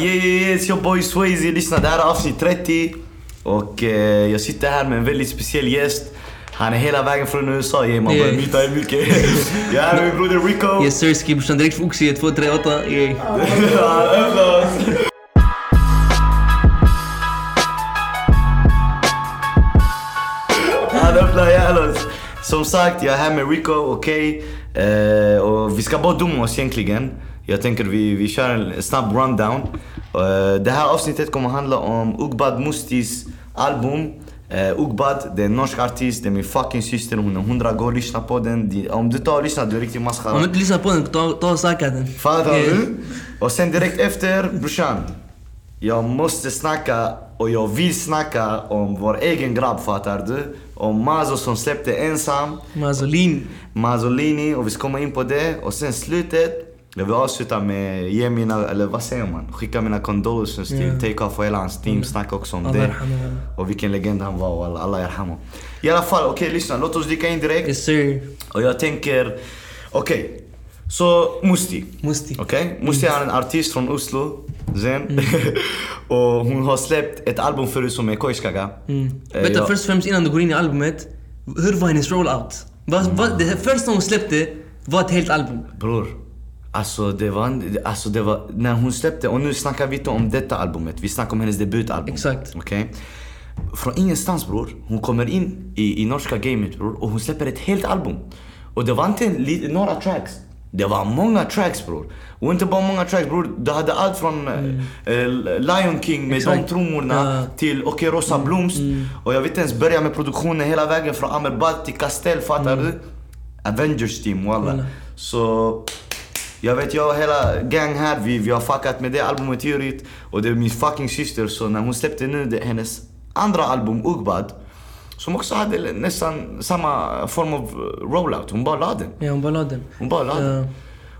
Yeah, yeah, yeah, it's your boy Swayze. Lyssna, det här är avsnitt 30. Och eh, jag sitter här med en väldigt speciell gäst. Han är hela vägen från USA, yeah, man börjar myta er mycket. jag är här med min broder Rico. Yes sir, ski brorsan direkt från Oxie 238. Yeah. Som sagt, jag är här med Rico, okej? Eh, och vi ska bara dumma oss egentligen. Jag tänker vi, vi kör en snabb rundown. Eh, det här avsnittet kommer handla om Ugbad Mustis album. Uh, Ugbad, det är en norsk artist, det är min fucking syster, hon är hundra gå och lyssna på den. De- Om du tar och lyssnar, du är riktigt Om maskhara. du inte lyssnar på den, ta, ta och söka den. Fattar Yeah. du? Och sen direkt efter, brorsan. Jag måste snacka och jag vill snacka om vår egen grabb, fattar du? Om Mazo som släppte ensam, Mazolin. Mazzolini och vi ska komma in på det. Och sen slutet, jag vill avsluta med ge mina, eller vad säger man? Skicka mina condolences till Ja. Take-Off och hela hans team, snacka också om Allah det. Och vilken legend han var och alla, yarhamu. I alla fall, okej lyssna, låt oss dyka in direkt. Yes sir. Och jag tänker, okej. Så Musti. Musti. Okej? Musti är en artist från Oslo. Zen. Mm. och hon har släppt ett album förut som är Koiskaga. Mm. Eh, Vänta, jag- först och främst innan du går in i albumet. Hur var hennes rollout? Vad, vad, det här första hon släppte var ett helt album. Bror. Alltså det var, alltså det var, när hon släppte, och nu snackar vi inte om detta albumet, vi snackar om hennes debutalbum. Exakt. Okej? Från ingenstans bror, hon kommer in i, i norska gamet bror och hon släpper ett helt album. Och det var inte några tracks. Det var många tracks bror. Och inte bara många tracks bror, du hade allt från eh, eh, Lion King med Exakt. de trummorna Ja. till Okej Rosa Blomst. Och jag vet inte ens börja med produktionen hela vägen från Amerbad till Castell, fattar du? Avengers team. Walla. Så jag vet jag och hela gang här, vi, vi har fuckat med det albumet tidigt och det är min fucking syster så när hon släppte nu det, hennes andra album Ugbad som också hade nästan samma form av eh, rollout, hon bara la den. Ja, hon bara la den. Hon bara la den.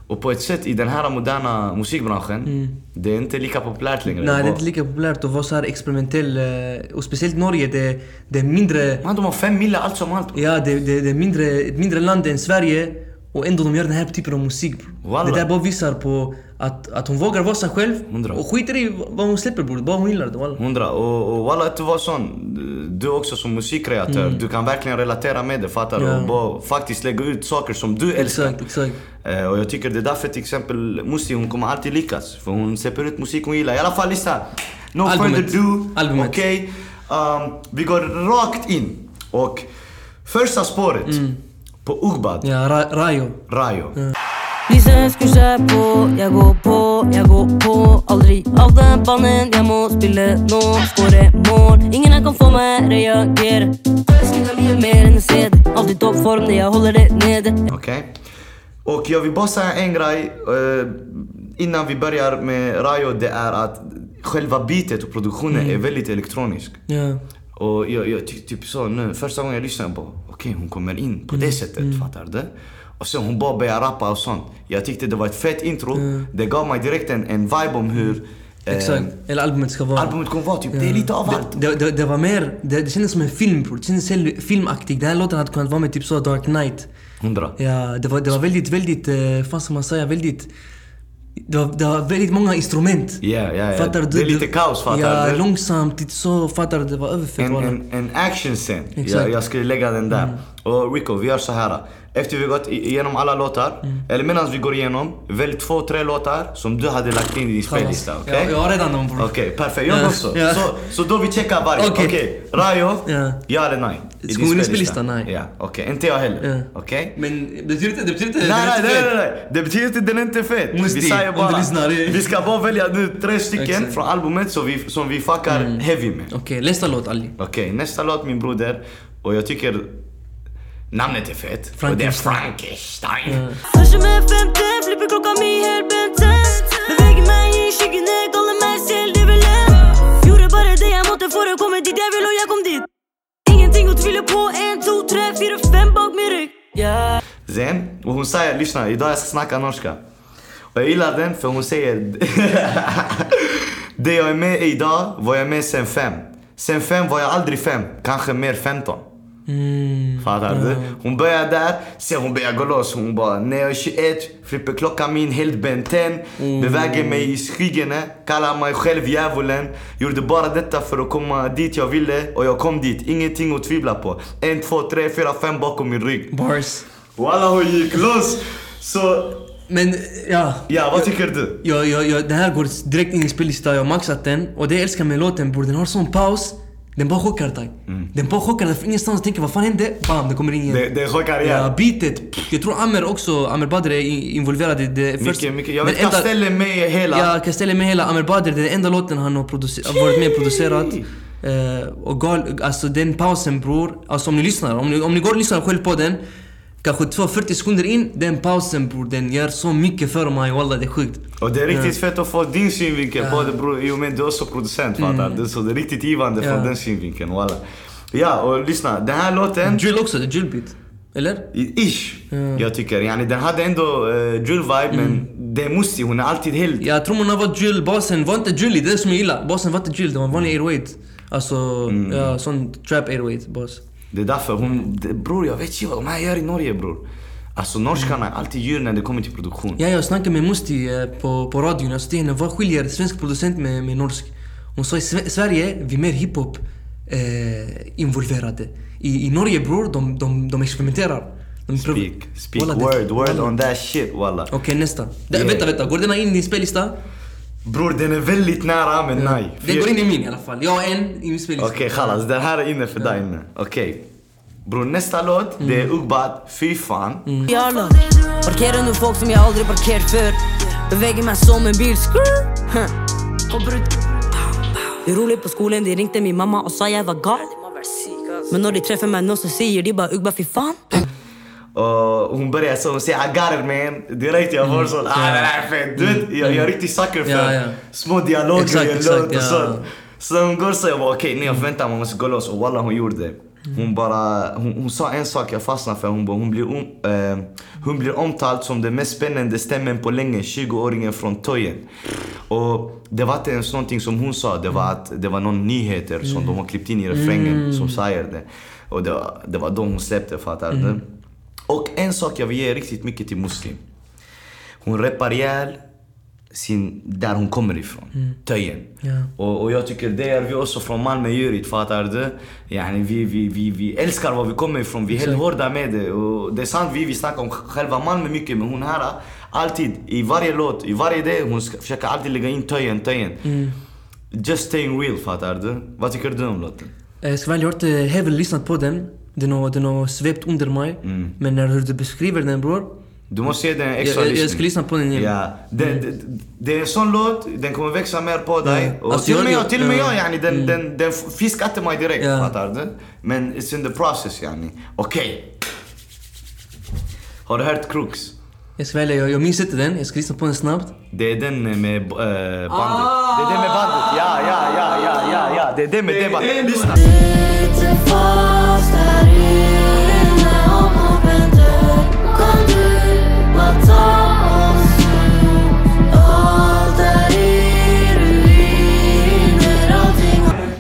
Och på ett sätt i den här moderna musikbranschen, det är inte lika populärt längre. Nej, det är inte lika populärt att vara så här experimentell. eh, Och speciellt Norge, det, det är mindre... Man, de har fem mille allt som allt. Ja, det, det, det är mindre, ett mindre land än Sverige och ändå de gör den här typen av musik bror. Det där bara visar på att, att hon vågar vara sig själv Hundra. och skiter i vad hon släpper bror, bara hon gillar det walla. Hundra. Och, och walla, att du var sån. Du också som musikkreatör, du kan verkligen relatera med det, fattar du? Mm. Ja. Och bara faktiskt lägga ut saker som du älskar. Exakt, exakt. Eh, och jag tycker det är därför till exempel Musti, hon kommer alltid lyckas. För hon släpper ut musik hon gillar. I alla fall lyssna. No Albumet. further ado. Albumet. Okej? Um, vi går rakt in. Och första spåret på Ugbad, Ja, ra, Rayo. Rayo. Lyset skrur på, jeg går på, jeg går på Aldri av den banen, jeg må spille nå Skåre mål, ingen her kan få meg reagere mye mer enn en CD Alltid toppform når jeg holder det nede Okej? Och jag vill bara säga en grej eh, innan vi börjar med Rayo. Det är att själva beatet och produktionen är väldigt elektronisk. Ja. Och jag, jag tyckte typ så nu, första gången jag lyssnade på okej hon kommer in på det sättet, fattar du? Och sen hon bara börjar rappa och sånt. Jag tyckte det var ett fett intro. Det gav mig direkt en, en vibe om hur eh, Exakt. Eller albumet ska vara. albumet kommer vara. Typ, Det är lite av allt. Det, det, det var mer, det, det kändes som en film bror. Det kändes filmaktigt. Den här låten hade kunnat vara med typ så Dark Knight. Hundra. Ja, det var, det var väldigt, väldigt, eh, vad ska man säga, väldigt... Det var, det var väldigt många instrument. Ja, ja, ja. Fattar du? Det är lite kaos, fattar ja, du? långsamt, lite så, fattar du? Det var överfett En, en, en actionscen. Jag, jag skulle lägga den där. Och Rico, vi gör så här. Efter vi gått igenom alla låtar, eller medan vi går igenom, välj två, tre låtar som du hade lagt in i din spellista. Okej? Ja, jag har redan dem bror. Okej, perfekt. Jag Ja, också. ja. Så, så då vi checkar varje. Okej, Okej. Rayo, Ja. ja eller nej? Ska in i spellista. spellistan? Nej. Ja, okej. Inte jag heller. Ja. Okej? Men det betyder inte, det betyder inte... Nej, nej, nej, inte nej, nej. Det betyder inte den inte är fet. Musti, vi säger bara, lyssnar. vi ska bara välja nu tre stycken från albumet som vi, som vi fuckar heavy med. Okej, nästa låt Ali. Okej, nästa låt min broder. Och jag tycker namnet är fett. Och det är Frankenstein. Rygg Yeah Zen. Och hon säger, lyssna, idag jag ska snacka norska. Och jag gillar den för hon säger Det jag är med idag var jag med sen fem. Sen fem var jag aldrig fem, kanske mer femton. Mm. Fattar du? Hon börjar där, sen hon börjar gå loss. Hon bara, när jag är 21, flipper klockan min helt benten, beväger mig i skyggene, kallar mig själv djävulen. Gjorde bara detta för att komma dit jag ville och jag kom dit. Ingenting att tvivla på. En, två, tre, fyra, fem bakom min rygg. Bars. Walla hon gick loss! Så, Men ja. ja vad tycker du? Ja, ja, ja, den här går direkt in i spellistan, jag har maxat den. Och det jag älskar med låten bror, den har sån paus. Den bara chockar dig. Den bara chockar dig från ingenstans. Tänker vad fan hände? Bam, det kommer in igen. Det, det chockar Ja, igen. beatet. pff, Jag tror Amer också, Amer Badr är involverad i det Mycket, mycket. Jag vet Castelli med hela. Ja, Castelli med hela Amer Badr, det är den enda låten han har varit med och producerat. Eh, och gal, alltså den pausen bror, alltså om ni lyssnar, om ni, om ni går och lyssnar själv på den Kanske 2-40 sekunder in, den pausen bror, den gör så mycket för mig walla det är sjukt. Och det är riktigt fett att få din synvinkel på det bror, i och med att du är också producent fattar du? Så det är riktigt givande Ja. från den synvinkeln walla. Ja och lyssna, den här låten, Drill också, det är drillbeat. Eller? ish, jag tycker. Yani, den hade ändå uh, drill vibe men det är Musti, hon är alltid helt... Jag tror hon har varit drill, basen var inte drillig, det är det som jag gillar. Basen var inte drill, det var en vanlig 808. Alltså, ja, sån trap 808 bas. Det är därför hon, det, bror jag vet inte vad de här gör i Norge bror. Alltså norskarna är alltid djur när det kommer till produktion. Ja, jag snackade med Musti eh, på, på radion, jag sa till henne vad skiljer svensk producent med, med norsk? Hon sa i Sve- Sverige, vi är mer hiphop eh, involverade. I, I Norge bror, de, de, de experimenterar. De Speak, speak Walla, word, word walla. on that shit walla. Okej, nästa. Da, Yeah. Vänta, vänta. Går denna in i din spellista? Bror den är väldigt nära men nej. Den går in i min i alla fall. Jag har en i min spellista. Okej khalas, den här är inne för dig inne. Okej. Bror nästa låt, det är Ugbad, fy fan. Jalla Parkerar nu folk som jag aldrig parkerat för. Beväger mig som en bil, Det är roligt på skolan, de ringde min mamma och sa jag var gal. Men när de träffar mig nu så säger de bara Ugba fy fan hon börjar så, hon säger I got it man. Direkt jag får sån, ah det här är fett. Du vet, jag, jag är riktigt sucker för små dialoger Exakt, exakt, och sånt. Så hon går så jag bara okej, nej jag förväntar mig man måste gå loss. Och walla hon gjorde det. Hon bara, hon, hon sa en sak jag fastnade för. Hon bara, hon blir, om, eh, hon blir omtalad som den mest spännande stämmen på länge, 20-åringen från Tojen. Och det var inte ens någonting som hon sa, det var att det var någon nyheter som de har klippt in i refrängen som säger det. Och det var, det var de hon släppte, fattar du? Och en sak jag vill ge riktigt mycket till Muslim. Hon rappar ihjäl sin, där hon kommer ifrån. Töjen. Ja. Och, och jag tycker det är vi också från Malmö Jurit, fattar du? Yani vi, vi, vi, vi älskar var vi kommer ifrån, vi är helt hårda med det. Och det är sant, vi, vi snackar om själva Malmö mycket, men hon här alltid, i varje låt, i varje del, hon ska, försöker alltid lägga in Töjen, Töjen. Just staying real, fattar du? Vad tycker du om låten? Eh, Jag ska väl, jag har inte lyssnat på den. Den har, den har svept under mig. Men när du beskriver den bror. Du måste ge den en extra jag, jag ska lyssna på den igen. Ja, det, det, det är en sån låt, den kommer växa mer på dig. Ja. Och Alltså, till och med jag, till och med ja. jag yani, den, den, den fiskade mig direkt, Ja. fattar du? Men it's in the process yani. Okej. Har du hört Crooks? Jag ska välja, jag, jag minns inte den. Jag ska lyssna på den snabbt. Det är den med äh, bandet. Det är den med bandet. Ja, ja, ja, ja, ja, ja. Det är den med det bandet. Lyssna.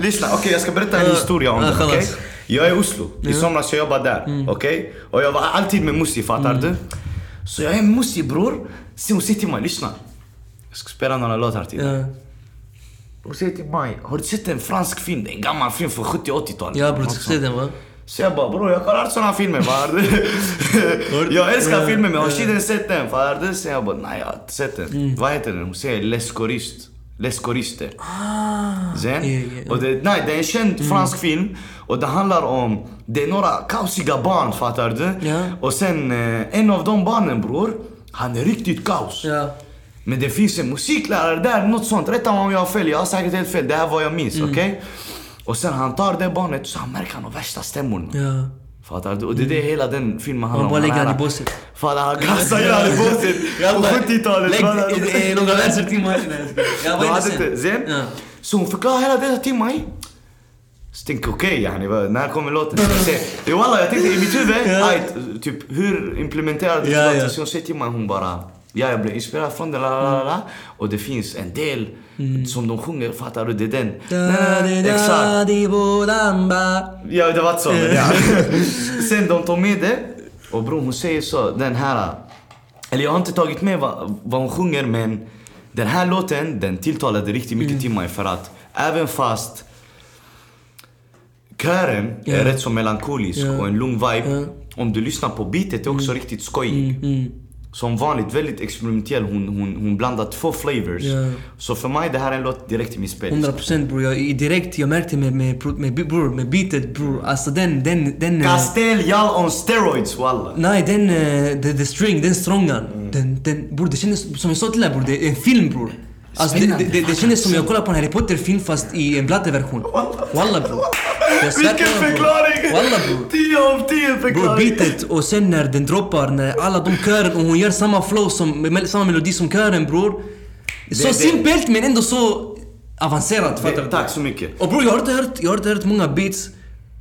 Lyssna, okej jag ska berätta en historia om det, khalas. Jag är i Oslo, i somras jag jobbade där, okej? Och jag var alltid med Musti, fattar du? Så jag är med Musti bror, så hon säger till mig, lyssna. Jag ska spela några låtar till dig. Hon säger till mig, har du sett en fransk film? En gammal film från 70-80-talet. ja bror, du ska se den va? Så jag bara bror jag kollar såna filmer du? Jag älskar filmer men har tjejen sett den du? Så jag bara nej jag har inte sett den. Vad heter den? Hon säger Les Choristes. Les Choristes. Sen? Ja, ja. Och det, nej, det är en känd fransk film och det handlar om, det är några kaosiga barn fattar du? Ja. Och sen eh, en av de barnen bror, han är riktigt kaos. Men det finns en musiklärare där, något sånt. Rätta mig om jag har fel, jag har säkert helt fel. Det här är vad jag minns, Mm. okej? Och sen han tar det barnet så han märker han har värsta stämmorna. Ja. Fattar du? Och det är det hela den filmen handlar Man bara om. lägger Han han i båset. Fattar han kastar in han i båset på 70-talet. Lägg några verser till mig. Ja, vad De är hade det inte, sen? så hon förklarar hela detta till mig. Så tänkte jag okej yani, när kommer låten? Jag Jo walla jag tänkte i mitt huvud, typ hur implementerade du låten? Så hon säger till mig, hon bara Ja, jag blev inspirerad från den, la, la, la, la. Och det finns en del som de sjunger, fattar du? Det är den. Exakt. Ja, det var så. Ja. Sen de tog med det. Och bror, hon säger så, den här... Eller jag har inte tagit med vad, vad hon sjunger, men den här låten, den tilltalade riktigt mycket till mig för att även fast kören Ja. är rätt så melankolisk Ja. och en lugn vibe. Ja. Om du lyssnar på beatet är också riktigt skojig. Som vanligt väldigt experimentell. Hon, hon, hon blandar två flavors. Ja. Så för mig det här är en låt direkt i min spellista. 100% bror, jag, direkt, jag märkte med, med, med, bror, med beatet bror, alltså den, den, den... eh, Castell y'all on steroids walla. Nej, den, eh, the, the string, den strongan. Mm. Den, den, bror det kändes, som jag sa till dig bror, det är en film bror. Alltså det, det, det, det kändes som jag kollade på en Harry Potter-film fast i en blatteversion. Walla bror. Vilken förklaring! Walla bror. 10 av 10 Bror förklaring! beatet och sen när den droppar, när alla de kören och hon gör samma flow som, samma melodi som kören bror. Så simpelt men ändå så avancerat fattar du? Tack så mycket. Och bror jag har inte hört, jag har inte hört många beats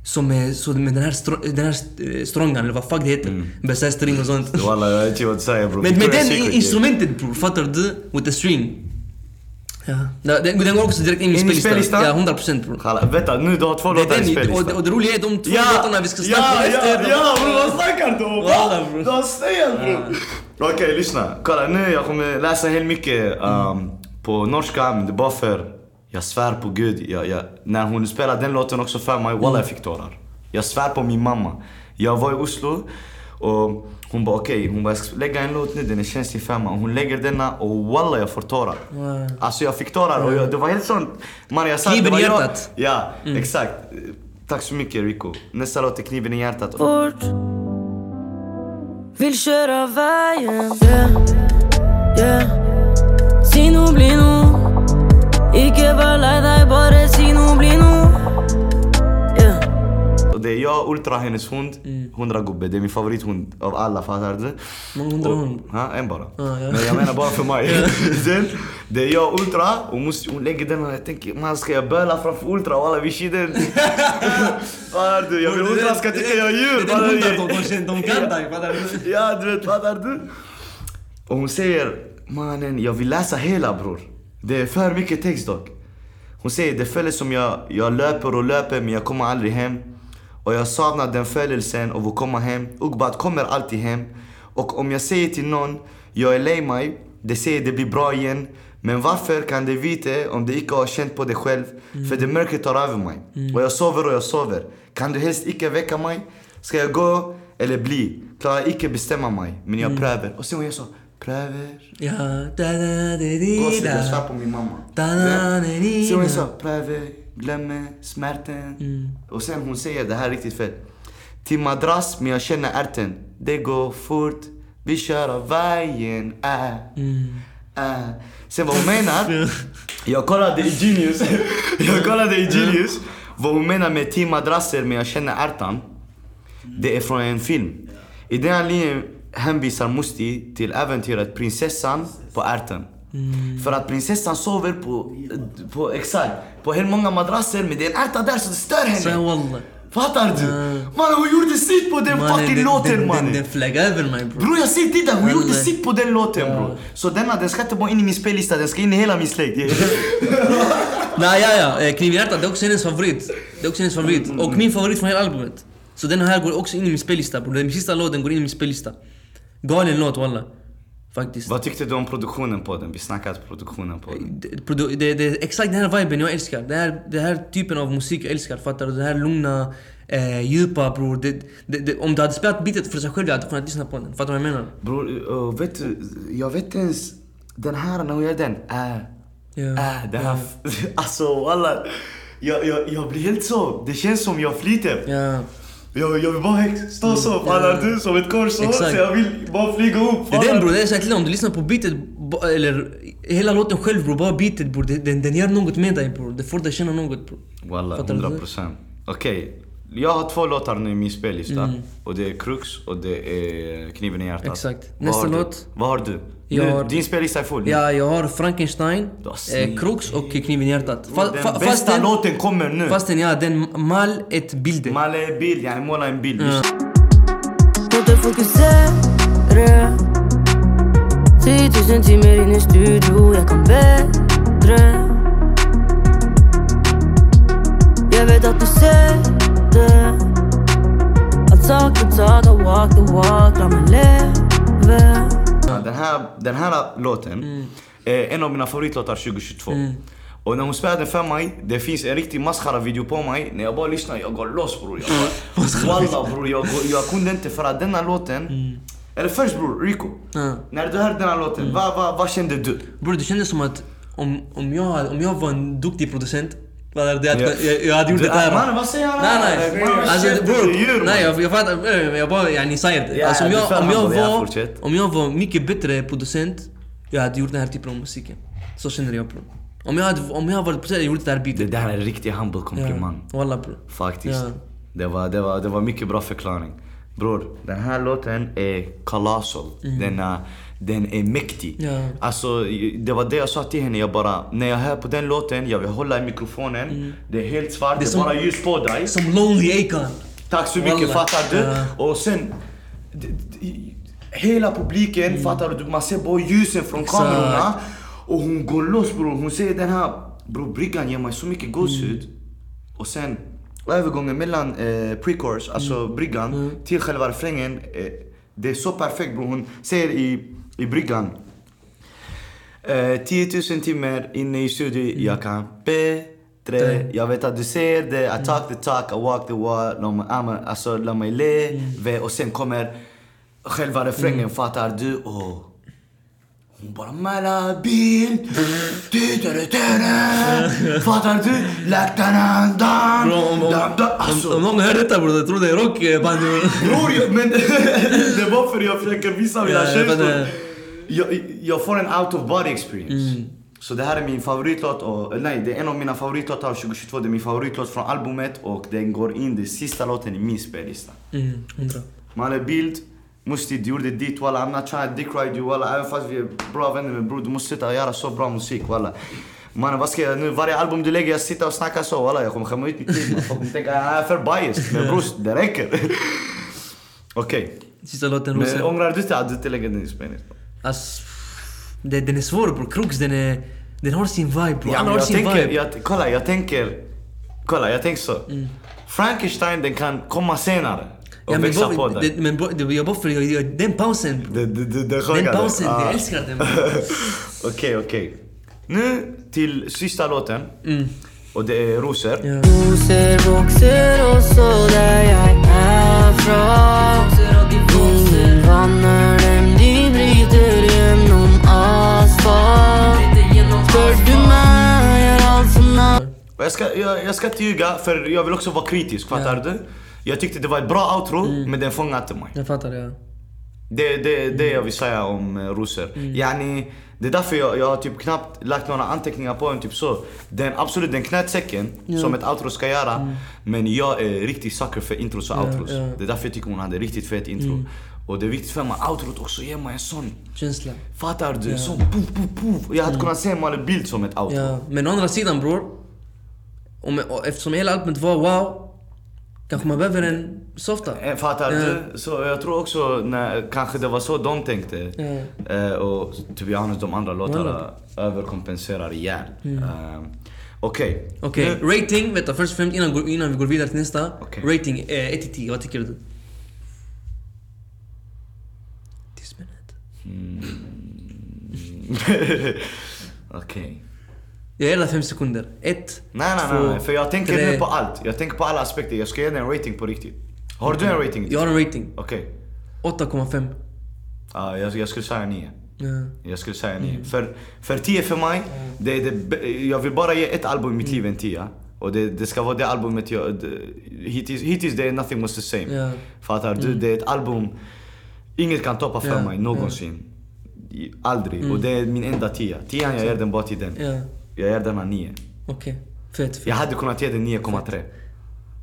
som är så med den här, stro, den här eh, strongan eller vad fuck det heter. Mm. Bästa string och sånt. Walla jag vet inte vad du säger bror. Men med den i- instrumentet bror, fattar du? With the string. Ja. Den, den går också direkt in i spellistan. Ja, 100% bror. Challa, vänta nu du har två låtar i spellistan. och, och det roliga är de två Ja, låtarna vi ska snacka ja, om efter. ja, ja bror vad snackar du om? Du har sten bror! Okej lyssna, kolla nu jag kommer läsa helt mycket um, på norska men det är bara för jag svär på gud, jag, jag, när hon spelade den låten också för mig, walla jag fick tårar. Jag svär på min mamma. Jag var i Oslo och hon bara okej, hon bara jag ska lägga en låt nu, den är känslig mig. Hon lägger denna och walla jag får tårar. Wow. Alltså jag fick tårar och jag, det var helt sånt. Man, jag Kniven i jag- hjärtat. Ja, exakt. Tack så mycket Rico. Nästa låt är Kniven i hjärtat. fort Vill köra vägen yeah, yeah. Si nå blir Ikke vær lei deg, bare si noe blir. Och det är jag, Ultra, hennes hund. 100 gubbe. Det är min favorithund av alla, fattar du? Många hundra hund. Ja, en bara. ja. Men jag menar bara för mig. Sen, det är jag, Ultra. Och måste, hon lägger den och jag tänker, man ska jag böla framför Ultra? Walla, vi skiter. Fattar du? Jag vill Ultra ska tycka jag är djur. Det är den hunden de, de, de kan dig, fattar du? Ja, du vet, fattar du? Och hon säger, mannen, jag vill läsa hela bror. Det är för mycket text dock. Hon säger, det följer som jag, jag löper och löper men jag kommer aldrig hem. Och jag saknar den födelsen av att komma hem. Ugbat kommer alltid hem. Och om jag säger till någon, jag är lei mig, det säger det blir bra igen. Men varför kan det vita om det inte har känt på det själv? För det mörkret tar över mig. Och jag sover och jag sover. Kan du helst inte väcka mig? Ska jag gå eller bli? Klarar inte bestämma mig. Men jag prövar. Och sen hon gör så. Prövar. Ja, da da di di Gåshud, jag svär da. på min mamma. Da da di di Sen är da. så, prövar, glömmer, smärtan. Och sen hon säger det här är riktigt fett. Till madrass, men jag känner ärten. Det går fort, vi kör av vägen, äh, äh. Sen vad hon menar, jag kollade i Genius, jag kollade i Genius vad hon menar med tio madrasser men jag känner ärtan. Det är från en film. I den här linjen hänvisar Musti till äventyret Prinsessan på ärten. För att prinsessan sover på, på, exakt, på helt många madrasser men det är en ärta där så det stör henne. Fattar du? Mannen hon gjorde sitt på den Mannen, fucking den- låten den- Den, mannen. den flaggade över mig bror. Bror jag ser titta, hon gjorde Wallah. sitt på den låten bror. Så denna den ska inte bara in i min spellista, den ska in i hela min släkt. Nej ja ja, eh, Kniv i hjärtat det är också hennes favorit. Det är också hennes favorit. Och min favorit från hela albumet. Så den här går också in i min spellista bror. Den sista låten går in i min spellista. Galen låt walla. Faktiskt. Vad tyckte du om produktionen på den? Vi snackade produktionen på den. Det, det, det exakt den här viben jag älskar. Det här, det här typen av musik jag älskar. Fattar du? Det här lugna, eh, djupa bror. Det, om du hade spelat beatet för sig själv jag hade kunnat lyssna på den. Fattar du vad jag menar? Bror, uh, vet du, jag vet inte ens den här när hon gör den. Äh, Ja, äh, det här. Alltså walla. Jag, jag, jag blir helt så. Det känns som jag flyter. Ja. Jag, jag vill bara stå så, fattar du? Som ett kors så. Jag vill bara flyga upp. Det är den bror, du? det är så här till om du lyssnar på beatet, eller hela låten själv bror, bara beatet bror. Den, den gör något med dig bror. Det får dig känna något bror. Walla, Fattar du? 100 procent. Okej, jag har två låtar nu i min spellista. Mm. Och det är Crux och det är Kniven i hjärtat. Exakt. Vad Nästa låt? Vad har du? Jag nu, har- Din spellista är full. Ja, jag har Frankenstein, eh. Krux och Kniven i hjärtat. Den Fa, fa, bästa fastän, låten kommer nu. fastän ja, den mal ett bilder. Malle bild, yani måla en bild. Ja. Måste fokusera 10 000 timmar in i studio, jag kan bättre Jag vet att du ser det Att talk the talk, I walk the walk, mig leva Ja, Den här, den här låten är en av mina favoritlåtar 2022. Och när hon spelade den för mig, det finns en riktig maskhara-video på mig. När jag bara lyssnar, jag går loss bror. Jag bara, Walla bror, jag, jag kunde inte för att denna låten... Eller först bror, Rico. Ja. När du hörde den här låten, vad, vad, vad kände du? Bror det kändes som att om, om, jag, om jag var en duktig producent är det, jag, Ja. jag, jag hade gjort Du- det där. mannen, vad säger han Nej nej. Alltså bror, du nej jag, jag fattar, jag bara yani säger det. Alltså om du jag, om jag var, om jag var mycket bättre producent, jag hade gjort den här typen av musiken. Så känner jag bror. Om jag hade, om jag hade varit producent, jag gjort det här Det beatet. där är en riktig humble komplimang. Ja, Walla bror. Faktiskt. Ja. Det, var, det, var, det var mycket bra förklaring. Bror, den här låten är colossal. Den, är, den är mäktig. Ja. Alltså, det var det jag sa till henne. Jag bara, när jag hör på den låten, jag vill hålla i mikrofonen. Det är helt svart, det är, som- bara ljus på dig. Som Lonely Akon. Tack så mycket, Wallah. fattar du? Ja. Och sen... Hela publiken, fattar du? Man ser bara ljusen från Exakt. kamerorna. Och hon går loss bror. Hon säger den här... Bror, bryggan ger mig så mycket gåshud. Och sen övergången mellan eh, pre-chorus, alltså bryggan, till själva refrängen. Eh, det är så perfekt bror. Hon säger i, i bryggan. Eh, 10 000 timmar inne i studion, jag kan bättre. Jag vet att du ser det, I talk the talk, I walk the walk. Låt mig, alltså, låt mig leva. Och sen kommer själva refrängen, fattar du? Och hon bara mala bil, du-du-du-du-du. Fattar du? Lagt den andan, Bro, om, om, dam, dam. om, Alltså, om någon hör detta bror, jag tror det är rockband. Bror, jag- men det var för jag försöker visa mina känslor. Jag, jag får en out of body experience. Så det här är min favoritlåt, och, nej det är en av mina favoritlåtar av 2022. Det är min favoritlåt från albumet och den går in, är sista låten i min spellista. Mm, hundra. Malle Bild, Musti, du gjorde ditt walla. I'm not trying to dick ride you walla. Även fast vi är bra vänner men bror du måste sluta göra så bra musik walla. Mannen vad ska jag nu? Varje album du lägger jag sitter och snackar så walla. Jag kommer skämma ut mitt liv. man. Folk kommer tänka jag är för biased. Men bror det räcker. Okej. Sista låten, Men Rosel. ångrar du inte att du inte lägger den i spelning? Alltså, det, den är svår bror. Kroks den är... Den har sin vibe bror. Ja, Alla har jag sin tänker, vibe. jag, kolla jag tänker, kolla jag tänker så. Frankenstein den kan komma senare och Ja, men växa på dig. men det, jag bara för jag, jag, den pausen det, det, det Den pausen, Ah. jag älskar den. Okej, okej. Nu till sista låten. Och det är Rosor. Ja. Rosor växer och så där jag är från jag, ska, jag, jag ska inte ljuga, för jag vill också vara kritisk. Fattar du? Jag tyckte det var ett bra outro, men den fångade inte mig. Jag fattar ja. Det är det, det jag vill säga om uh, Rosor. Yani, det är därför jag, jag har typ knappt lagt några anteckningar på den, typ så. Den, absolut, den knöt säcken, som ett outro ska göra. Men jag är riktigt sucker för intros och outros. ja. Det är därför jag tycker hon hade riktigt fet intro. Och det är viktigt för mig, outrot också ger mig en sån Känsla. Fattar du? Sån pouf, pouf, pouf. Jag hade kunnat se Malle Bild som ett outro. Ja. Men å andra sidan bror. Eftersom hela albumet var wow. Kanske man behöver en softa. Eh, Fattar Ja. du? Så jag tror också när, kanske det var så de tänkte. Ja. Eh, och to be honest, de andra låtarna Wallah. överkompenserar ihjäl. Eh, Okej. Okej, Nu- rating. Vänta först och främst innan, går- innan vi går vidare till nästa. Okej. Rating eh, 1 till 10, vad tycker du? This minute. Okej. Jag dig 5 sekunder. 1, Nej, nej, nej, nej. För jag tänker tre. nu på allt. Jag tänker på alla aspekter. Jag ska ge den en rating på riktigt. Har du en rating? Jag har en rating. Okej. 8,5. Ja, jag, jag skulle säga 9. Ja. Jag skulle säga 9. För, för 10 för mig, det, det, jag vill bara ge ett album i mitt liv en 10. Och det, det ska vara det albumet jag... det- Hittills, hittills det är Nothing Was The Same. Ja. Fattar du? Det är ett album... Inget kan toppa för Ja, mig någonsin. I- Aldrig. Och det är min enda 10. 10 jag ger den bara till den. Ja. Jag ger den en 9. Okej. Fett, fett. Jag hade kunnat ge den 9,3.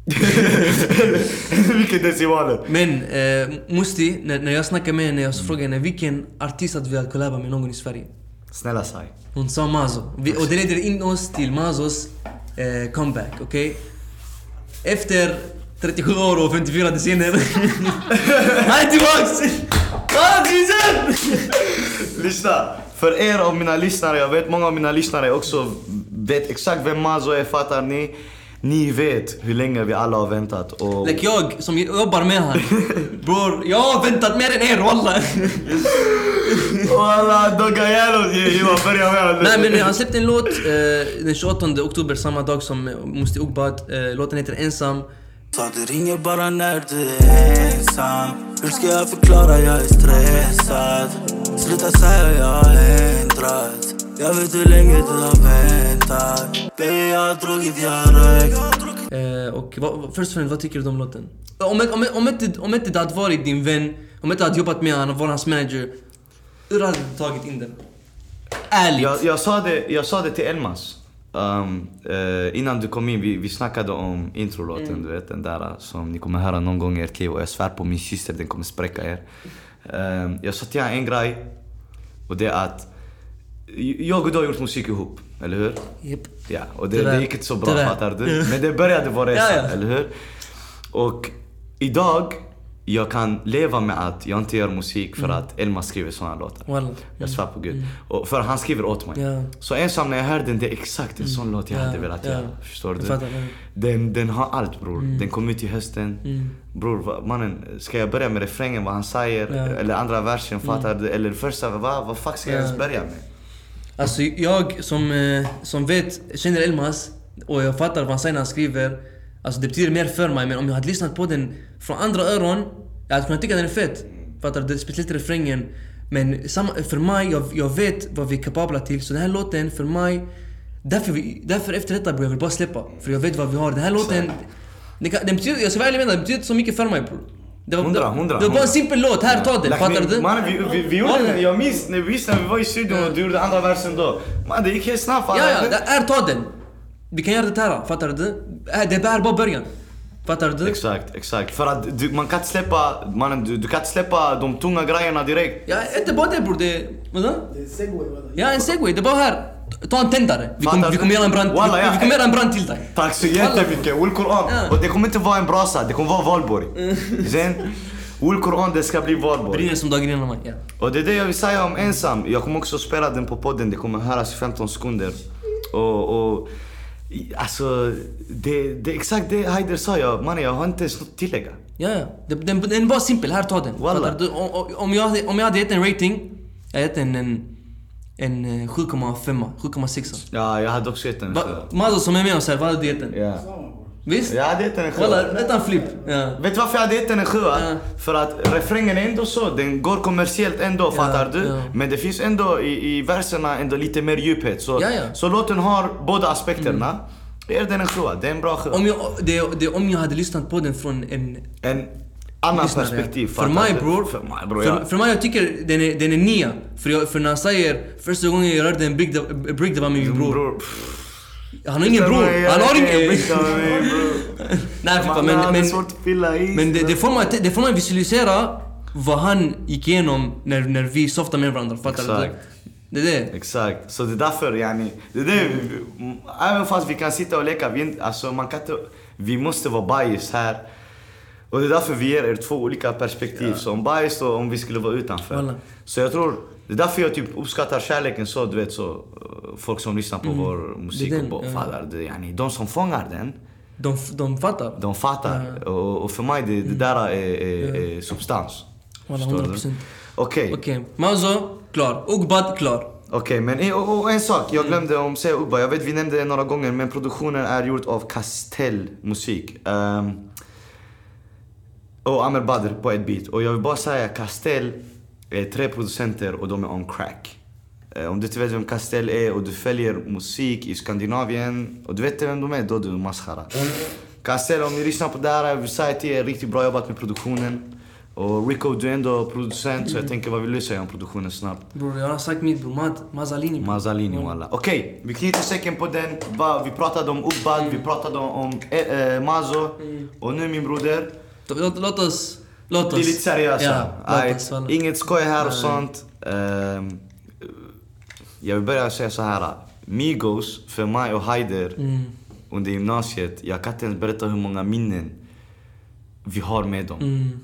Vilken decimaler. Men eh, Musti, när, när jag snackade med henne, jag frågade henne vilken artist hade vi velat kollaba med någon i Sverige. Snälla Sai. Hon sa Mazo. Vi, och det leder in oss till Mazos eh, comeback, okej? Efter 37 år och 54 decennier. Han är tillbaks! Lyssna! För er av mina lyssnare, jag vet många av mina lyssnare också vet exakt vem Mazo är, fattar ni? Ni vet hur länge vi alla har väntat och... Like jag som jobbar med han. Bror, jag har väntat mer än er walla. Walla, Dogga Johan börja med Nej men han släppte en låt eh, den 28 oktober, samma dag som eh, Musti Ugbad. Eh, låten heter Ensam. Så du ringer bara när du är ensam Hur ska jag förklara jag är stressad? Sluta säga jag Jag vet hur länge du har väntat Baby jag har druckit, jag har rökt Eh, och vad, först och främst, vad tycker du om låten? Om, om, om, om, inte, om inte det hade varit din vän, om inte hade jobbat med honom varit hans manager. Hur hade du tagit in den? Ärligt. Jag, jag, sa det, jag sa det till Elmas. Um, eh, innan du kom in, vi, vi snackade om introlåten, du vet den där uh, som ni kommer höra någon gång i ert liv och jag svär på min syster, den kommer spräcka er. Um, jag sa till honom en grej och det är att jag och du har gjort musik ihop, eller hur? Japp. Ja, och det, det gick inte så bra Tyvärr. fattar du? Men det började vår resa, Ja, ja. eller hur? Och idag, jag kan leva med att jag inte gör musik för att Elma skriver såna låtar. Walla. Jag svär på gud. Och för han skriver åt mig. Ja. Så ensam när jag hörde den, det är exakt en sån låt jag Ja, hade velat ja. göra. Förstår du? Den, den har allt bror. Mm. Den kom ut i hösten. Bror, vad- mannen, ska jag börja med refrängen, vad han säger? Mm. Eller andra versen, fattar du? Eller första, vad, vad fuck ska jag Ja. ens börja med? Alltså jag som, eh, som vet, känner Elmas och jag fattar vad han säger när han skriver. Alltså det betyder mer för mig men om jag hade lyssnat på den från andra öron, jag hade kunnat tycka den är fett. Fattar du? Speciellt refrängen. Men samma, för mig, jag, jag vet vad vi är kapabla till. Så den här låten för mig, därför, vi, därför efter detta bror jag vill bara släppa. För jag vet vad vi har. Den här låten, den, kan, den betyder, jag ska vara ärlig med dig, den betyder inte så mycket för mig bror. Det var, Hundra, det, hundra, det var bara en simpel låt, här ta den, fattar du? Mannen, vi, vi, vi gjorde den, jag minns när vi, visst, när vi var i studion och du gjorde andra versen då. Man, det gick helt snabbt. Ja, ja, här ta den. Vi kan göra det här, fattar du? Äh, Det är bara början. Fattar du? Exakt, exakt. För att du, man kan inte släppa, mannen, du, du kan inte släppa de tunga grejerna direkt. Ja, inte bara det bror, det... Vadå? Det är segway walla. Ja, en segway. Det är bara här. Ta en tändare. Vi vi du? kommer göra en brand, Walla, vi, ja. vi kommer göra en brand till dig. Tack så jättemycket. Ul Koran. Ja. Och det kommer inte vara en brasa, det kommer vara valborg. Sen, Ul Koran, det ska bli valborg. Brinner som dagen innan man... Ja. Och det är det jag vill säga om ensam. Jag kommer också spela den på podden, det kommer höras i 15 sekunder. Och, och alltså, det, det är exakt det Haider sa. Jag, man, jag har inte ens något att tillägga. Ja, ja. Den, den, bara simpel. Här, ta den. Om, om- jag, om jag hade gett en rating, jag hade gett den en, en eh, 7,5, 7,6. Ja, jag hade också gett den en Mazo som är med oss här, vad hade du gett den? Ja. Visst? Jag hade gett den en Walla, sjua. rätta en flip. Ja. Vet du varför jag hade gett den en sjua? Ja. För att refrängen är ändå så, den går kommersiellt ändå, fattar du? ja. Men det finns ändå i, i verserna ändå lite mer djuphet. Så, Ja, ja. så låten har båda aspekterna. Jag ger den en sjua, det är en bra sjua. Om jag, det, det, om jag hade lyssnat på den från en En lyssnare. perspektiv, För mig bror, För mig bror, för, ja. för mig jag tycker den är, den är nia. För, jag, för när han säger första gången jag rörde en brick, det, brick, det var min bror. bror. Han har ingen bror, han har ingen... ingen... Nej Fippa, Men, men, men, men det, det, får man, det får man visualisera vad han gick igenom när, när vi softade med varandra. Fattar du? Det är det. Exakt, så det är därför yani, det är det, även fast vi kan sitta och leka, vi, alltså man kan inte, vi måste vara bias här. Och det är därför vi ger er två olika perspektiv. Så om bias då, om vi skulle vara utanför. Walla. Så jag tror, det är därför jag typ uppskattar kärleken så, du vet så, eh, folk som lyssnar på vår musik Mm. Det är den, och ja. fattar. Det, yani, de som fångar den, De, de fattar. de fattar. Och, och för mig, det, det där är, är, är substans. Du? 100%. Okej. Okej, Mazo, klar. Ugbad, klar. Okej, men i- och, och en sak. Jag glömde om säga Ubba. Jag vet vi nämnde det några gånger, men produktionen är gjord av Castell Musik. Um, och Amer Badr på ett beat. Och jag vill bara säga, Castell är tre producenter och de är on crack. Eh, om du inte vet vem Castell är och du följer musik i Skandinavien och du vet vem de är, då är du maskhara. Castell, om ni lyssnar på det här, jag vill säga till er, riktigt bra jobbat med produktionen. Och Rico, du är ändå producent, så jag tänker vad vill du säga om produktionen snabbt? Bror, jag har sagt mitt bror. Mazalini. Mazzalini walla. Okej, vi knyter säcken på den. Vi pratade om Ubbad, vi pratade om eh, eh, Mazo. Och nu min broder, Låt, låt oss... Låt oss. bli lite seriösa. Ja. Inget skoj här och sånt. Ehm, jag vill börja säga så här. Migos, för mig och Haider Mm. under gymnasiet, jag kan inte ens berätta hur många minnen vi har med dem. Mm.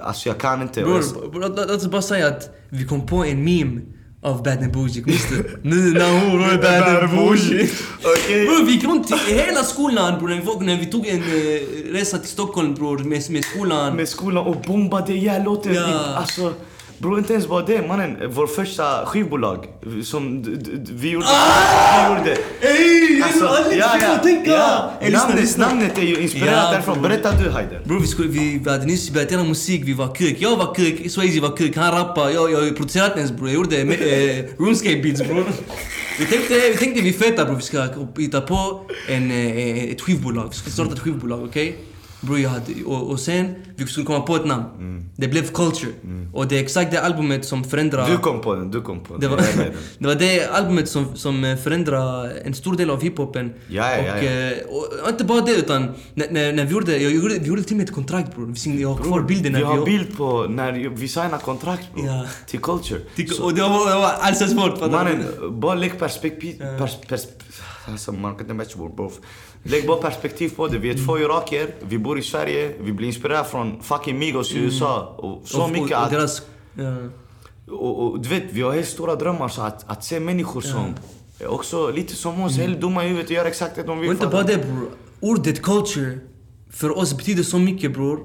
Alltså jag kan inte. Bror, låt oss bara säga att vi kom på en meme av Bad and Bougie, minns du? Nu när hon är Bad and Bougie. Okej. Bror vi gick runt i hela skolan bror, när vi, var- när vi tog en eh, resa till Stockholm bror med, med skolan. Med skolan och bombade ihjäl låten. Ja. Alltså, bro inte ens bara det mannen. Vår första skivbolag som vi gjorde. Ah! Vi gjorde. Ey! Alltså, ja, ja, ja. Namnet, namnet är ju inspirerat därifrån. Berätta du Haider. Bror vi, skulle, vi, vi hade nyss börjat göra musik, vi var kuk. Jag var kuk, Swayze var kuk, han rappade, jag, jag producerade inte ens bror. Jag gjorde eh, RuneScape beats bror. Vi tänkte, vi tänkte vi är feta bror, vi ska hitta på en, eh, ett skivbolag. Vi ska starta ett skivbolag, okej? Bror jag hade, och, och sen, vi skulle komma på ett namn. Det blev Culture. Och det är exakt det albumet som förändrade... Du kom på den, du kom på den. Det var, det var det albumet som, som eh, förändrade en stor del av hiphopen. Ja, ja, och, ja. eh, och inte bara det utan när, när, vi gjorde, jag gjorde, vi gjorde till och med ett kontrakt bror. Jag har kvar bilden när Vi har vi... bild på när vi signade kontrakt bro. Ja. Till Culture. Tyck- Och det var, det var alls svårt. Mannen, bara lägg perspektiv... Pers, pers, alltså man kan inte matcha vår bro. Lägg bara perspektiv på det. Vi är två irakier, vi bor i Sverige, vi blir inspirerade från fucking Migos i USA. Och så mycket att... deras. Och, och du vet, vi har helt stora drömmar så att, att se människor som också lite som oss, helt dumma i huvudet och gör exakt det de vill. Och inte bara det bror. Ordet culture för oss betyder så mycket bror.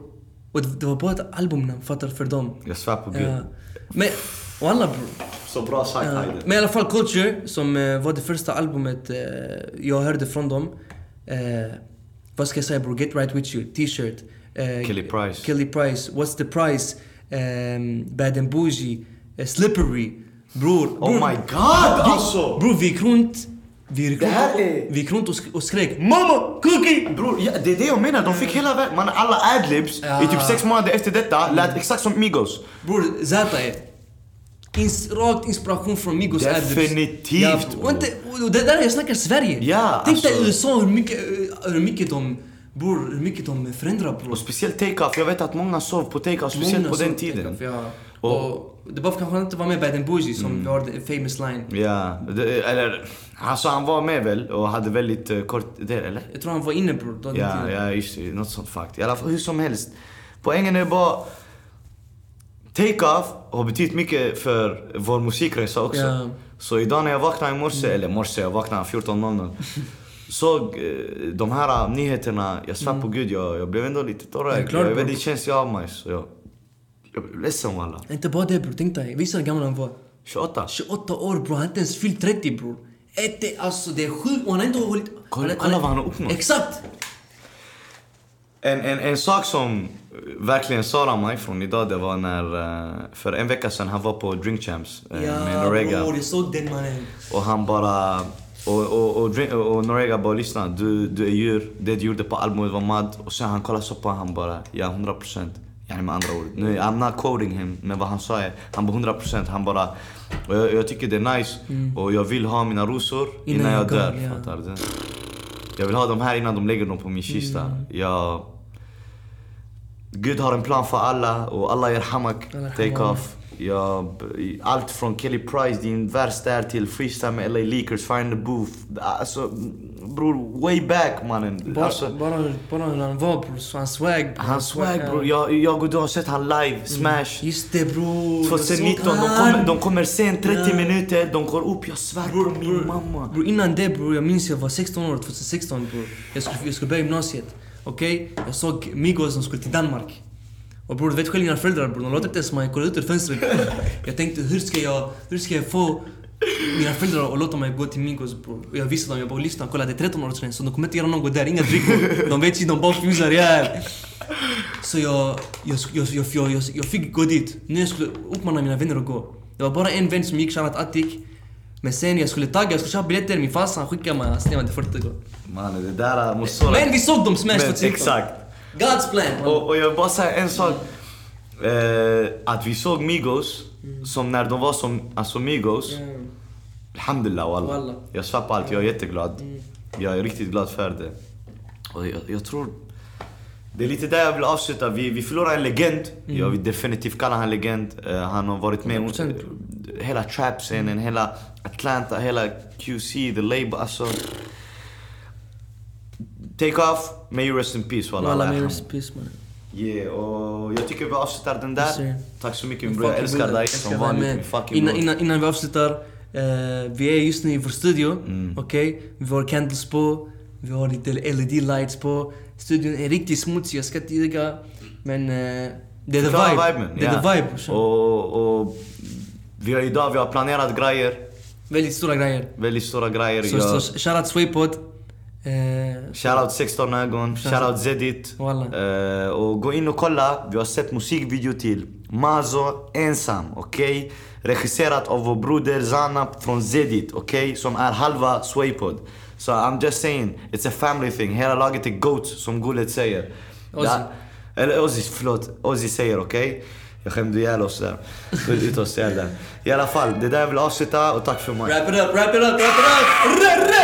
Och det, var bara ett albumnamn, fattar för dem. Jag svär på Gud. Men, och alla bror. Så bra sagt Ja. Men i alla fall Culture, som eh, var det första albumet eh, jag hörde från dem. Eh, vad ska jag säga bror? Get right with you, t-shirt. Kelly Price. Kelly Price, What's the price? Bad and Bougie, Slippery. Bror, Oh bror, my god alltså! bror vi gick runt, vi gick runt, och, är- vi gick runt och, sk- och skrek Mamma, cookie! Bror, ja, det är det jag menar. De fick hela världen. Man, alla adlibs Ja. i typ sex månader efter detta lät exakt som Migos. Bror, Zäta är ins rakt inspiration från Migos adlibs. Definitivt, Ja, och, inte, och det där jag snackar Sverige. Ja, Tänk dig alltså- USA hur mycket, eh, hur mycket de, bror, hur mycket de förändrar bror. Och speciellt take-off. Jag vet att många sov på take-off, speciellt Många på den tiden. Ja. Och- Och, det var kanske inte var med Bad and Bougie som vi har the famous line. Ja, det, eller... Alltså han var med väl och hade väldigt uh, kort... Det, eller? Jag tror han var inne bror. den Ja, ja, just det. Något sånt fakt. I alla fall, hur som helst. Poängen är bara... Take-off har betytt mycket för vår musikresa också. Ja. Så idag när jag vaknade i morse, eller morse, jag vaknade 14.00. Såg eh, de här nyheterna, jag svär på gud, jag, jag blev ändå lite tårögd. klart, Jag är väldigt känslig av mig. Så jag, jag blev ledsen walla. Inte bara det bror, tänk dig. Visa hur gammal han var. 28. 28 år bror, han har inte ens fyllt 30 bror. Alltså det är sjukt och han har ändå hållit... Kolla- kolla vad han har uppnått. Exakt! En, en, en sak som eh, verkligen sårar mig från idag, det var när... eh, För en vecka sedan, han var på Drink Champs eh, med Ja Norega. bror, jag såg den mannen. Och han bara... Och, och, och, Drink- och Norega bara lyssna, du, du är djur, det du gjorde på albumet var mad. Och sen han kollade så på han bara, ja 100 procent. Yani med andra ord. Nu, I'm not quoting him, men vad han sa är, han bara 100 procent. Han bara, och jag, jag tycker det är nice och jag vill ha mina rosor innan, Innan jag jag dör. ja. Fattar du? Jag vill ha dem här innan de lägger dem på min kista. Jag... Gud har en plan för alla och alla Allah take yarhamah. off. Jag, allt från Kelly Price, din vers där till freestyle med LA Leakers, Find the Booth. Alltså bror, way back mannen. Bara, Alltså, bara, bara hur han var bror, så han swag. bror. han swag Ja. bror. Jag, jag och du har sett han live, smash. Just det bror. 2019, jag de kommer, de kommer sen 30 Ja. minuter, de går upp, jag svär på min mamma. Bror innan det bror, jag minns jag var 16 år, 2016 bror. Jag skulle, jag skulle börja gymnasiet. Okej? Jag såg Migos som skulle till Danmark. Och bror du vet själv mina föräldrar bror, de låter inte ens mig kolla ut ur fönstret. Jag tänkte hur ska jag, hur ska jag få mina föräldrar att låta mig gå till Migos bror. Och jag visste dem, jag bara lyssna, kolla det är 13 årsgräns så de kommer inte göra något där, inga drickor. De vet inte, de bara fusar ihjäl. Så jag, jag, jag, jag, jag, jag, jag fick gå dit. Nu jag skulle uppmana mina vänner att gå. Det var bara en vän som gick, shoutout Attic. Men sen jag skulle tagga, jag skulle köpa biljetter, min farsa han skickade mig, han snävade till Fortigo. Mannen det där måste Men vi såg dem smash Men 2016. Exakt. God's plan. Och, och jag vill bara säga en sak. Eh, att vi såg Migos, som när de var som alltså Migos. Mm. Alhamdulillah wallah. Wallah. Jag svär på allt, jag är jätteglad. Jag är riktigt glad för det. Och jag, jag tror... Det är lite där jag vill avsluta. Vi, vi förlorar en legend. Jag vill definitivt kalla han legend. Eh, han har varit med 100%. Hela trap-scenen, hela Atlanta, hela QC, the label. Alltså... Take off, may you rest in peace. wallah. Alla Allah med yarham. respect man. Yeah, och jag tycker vi avslutar den där. Yes. Tack så mycket min bror, jag älskar dig som vanligt. innan, innan, innan vi avslutar, eh, vi är just nu i vår studio, Mm. okej? Vi har candles på, vi har lite LED-lights på. Studion är riktigt smutsig, jag ska inte ljuga. Men eh, det är the vibe. viben, Det är ja. the vibe. Och, och vi har idag vi har planerat grejer, Väldigt stora grejer. väldigt stora grejer. Så, Jag, så shoutout Swaypod. Eh, Shoutout 16 ögon, shoutout Zedit. Eh, och gå in och kolla, vi har sett musikvideo till Mazo ensam, okej? Regisserat av vår broder Zanab från Zedit, okej? Som är halva Swaypod. Så I'm just saying, it's a family thing. Hela laget är GOATs, som Gullet säger. Ozzy. Eller Ozzy, förlåt. Ozzy säger, okej? Jag skämde ihjäl oss där. Skämde ut oss ihjäl där. I alla fall, det där där jag vill avsluta och tack för mig. wrap it up, wrap it up, wrap it up!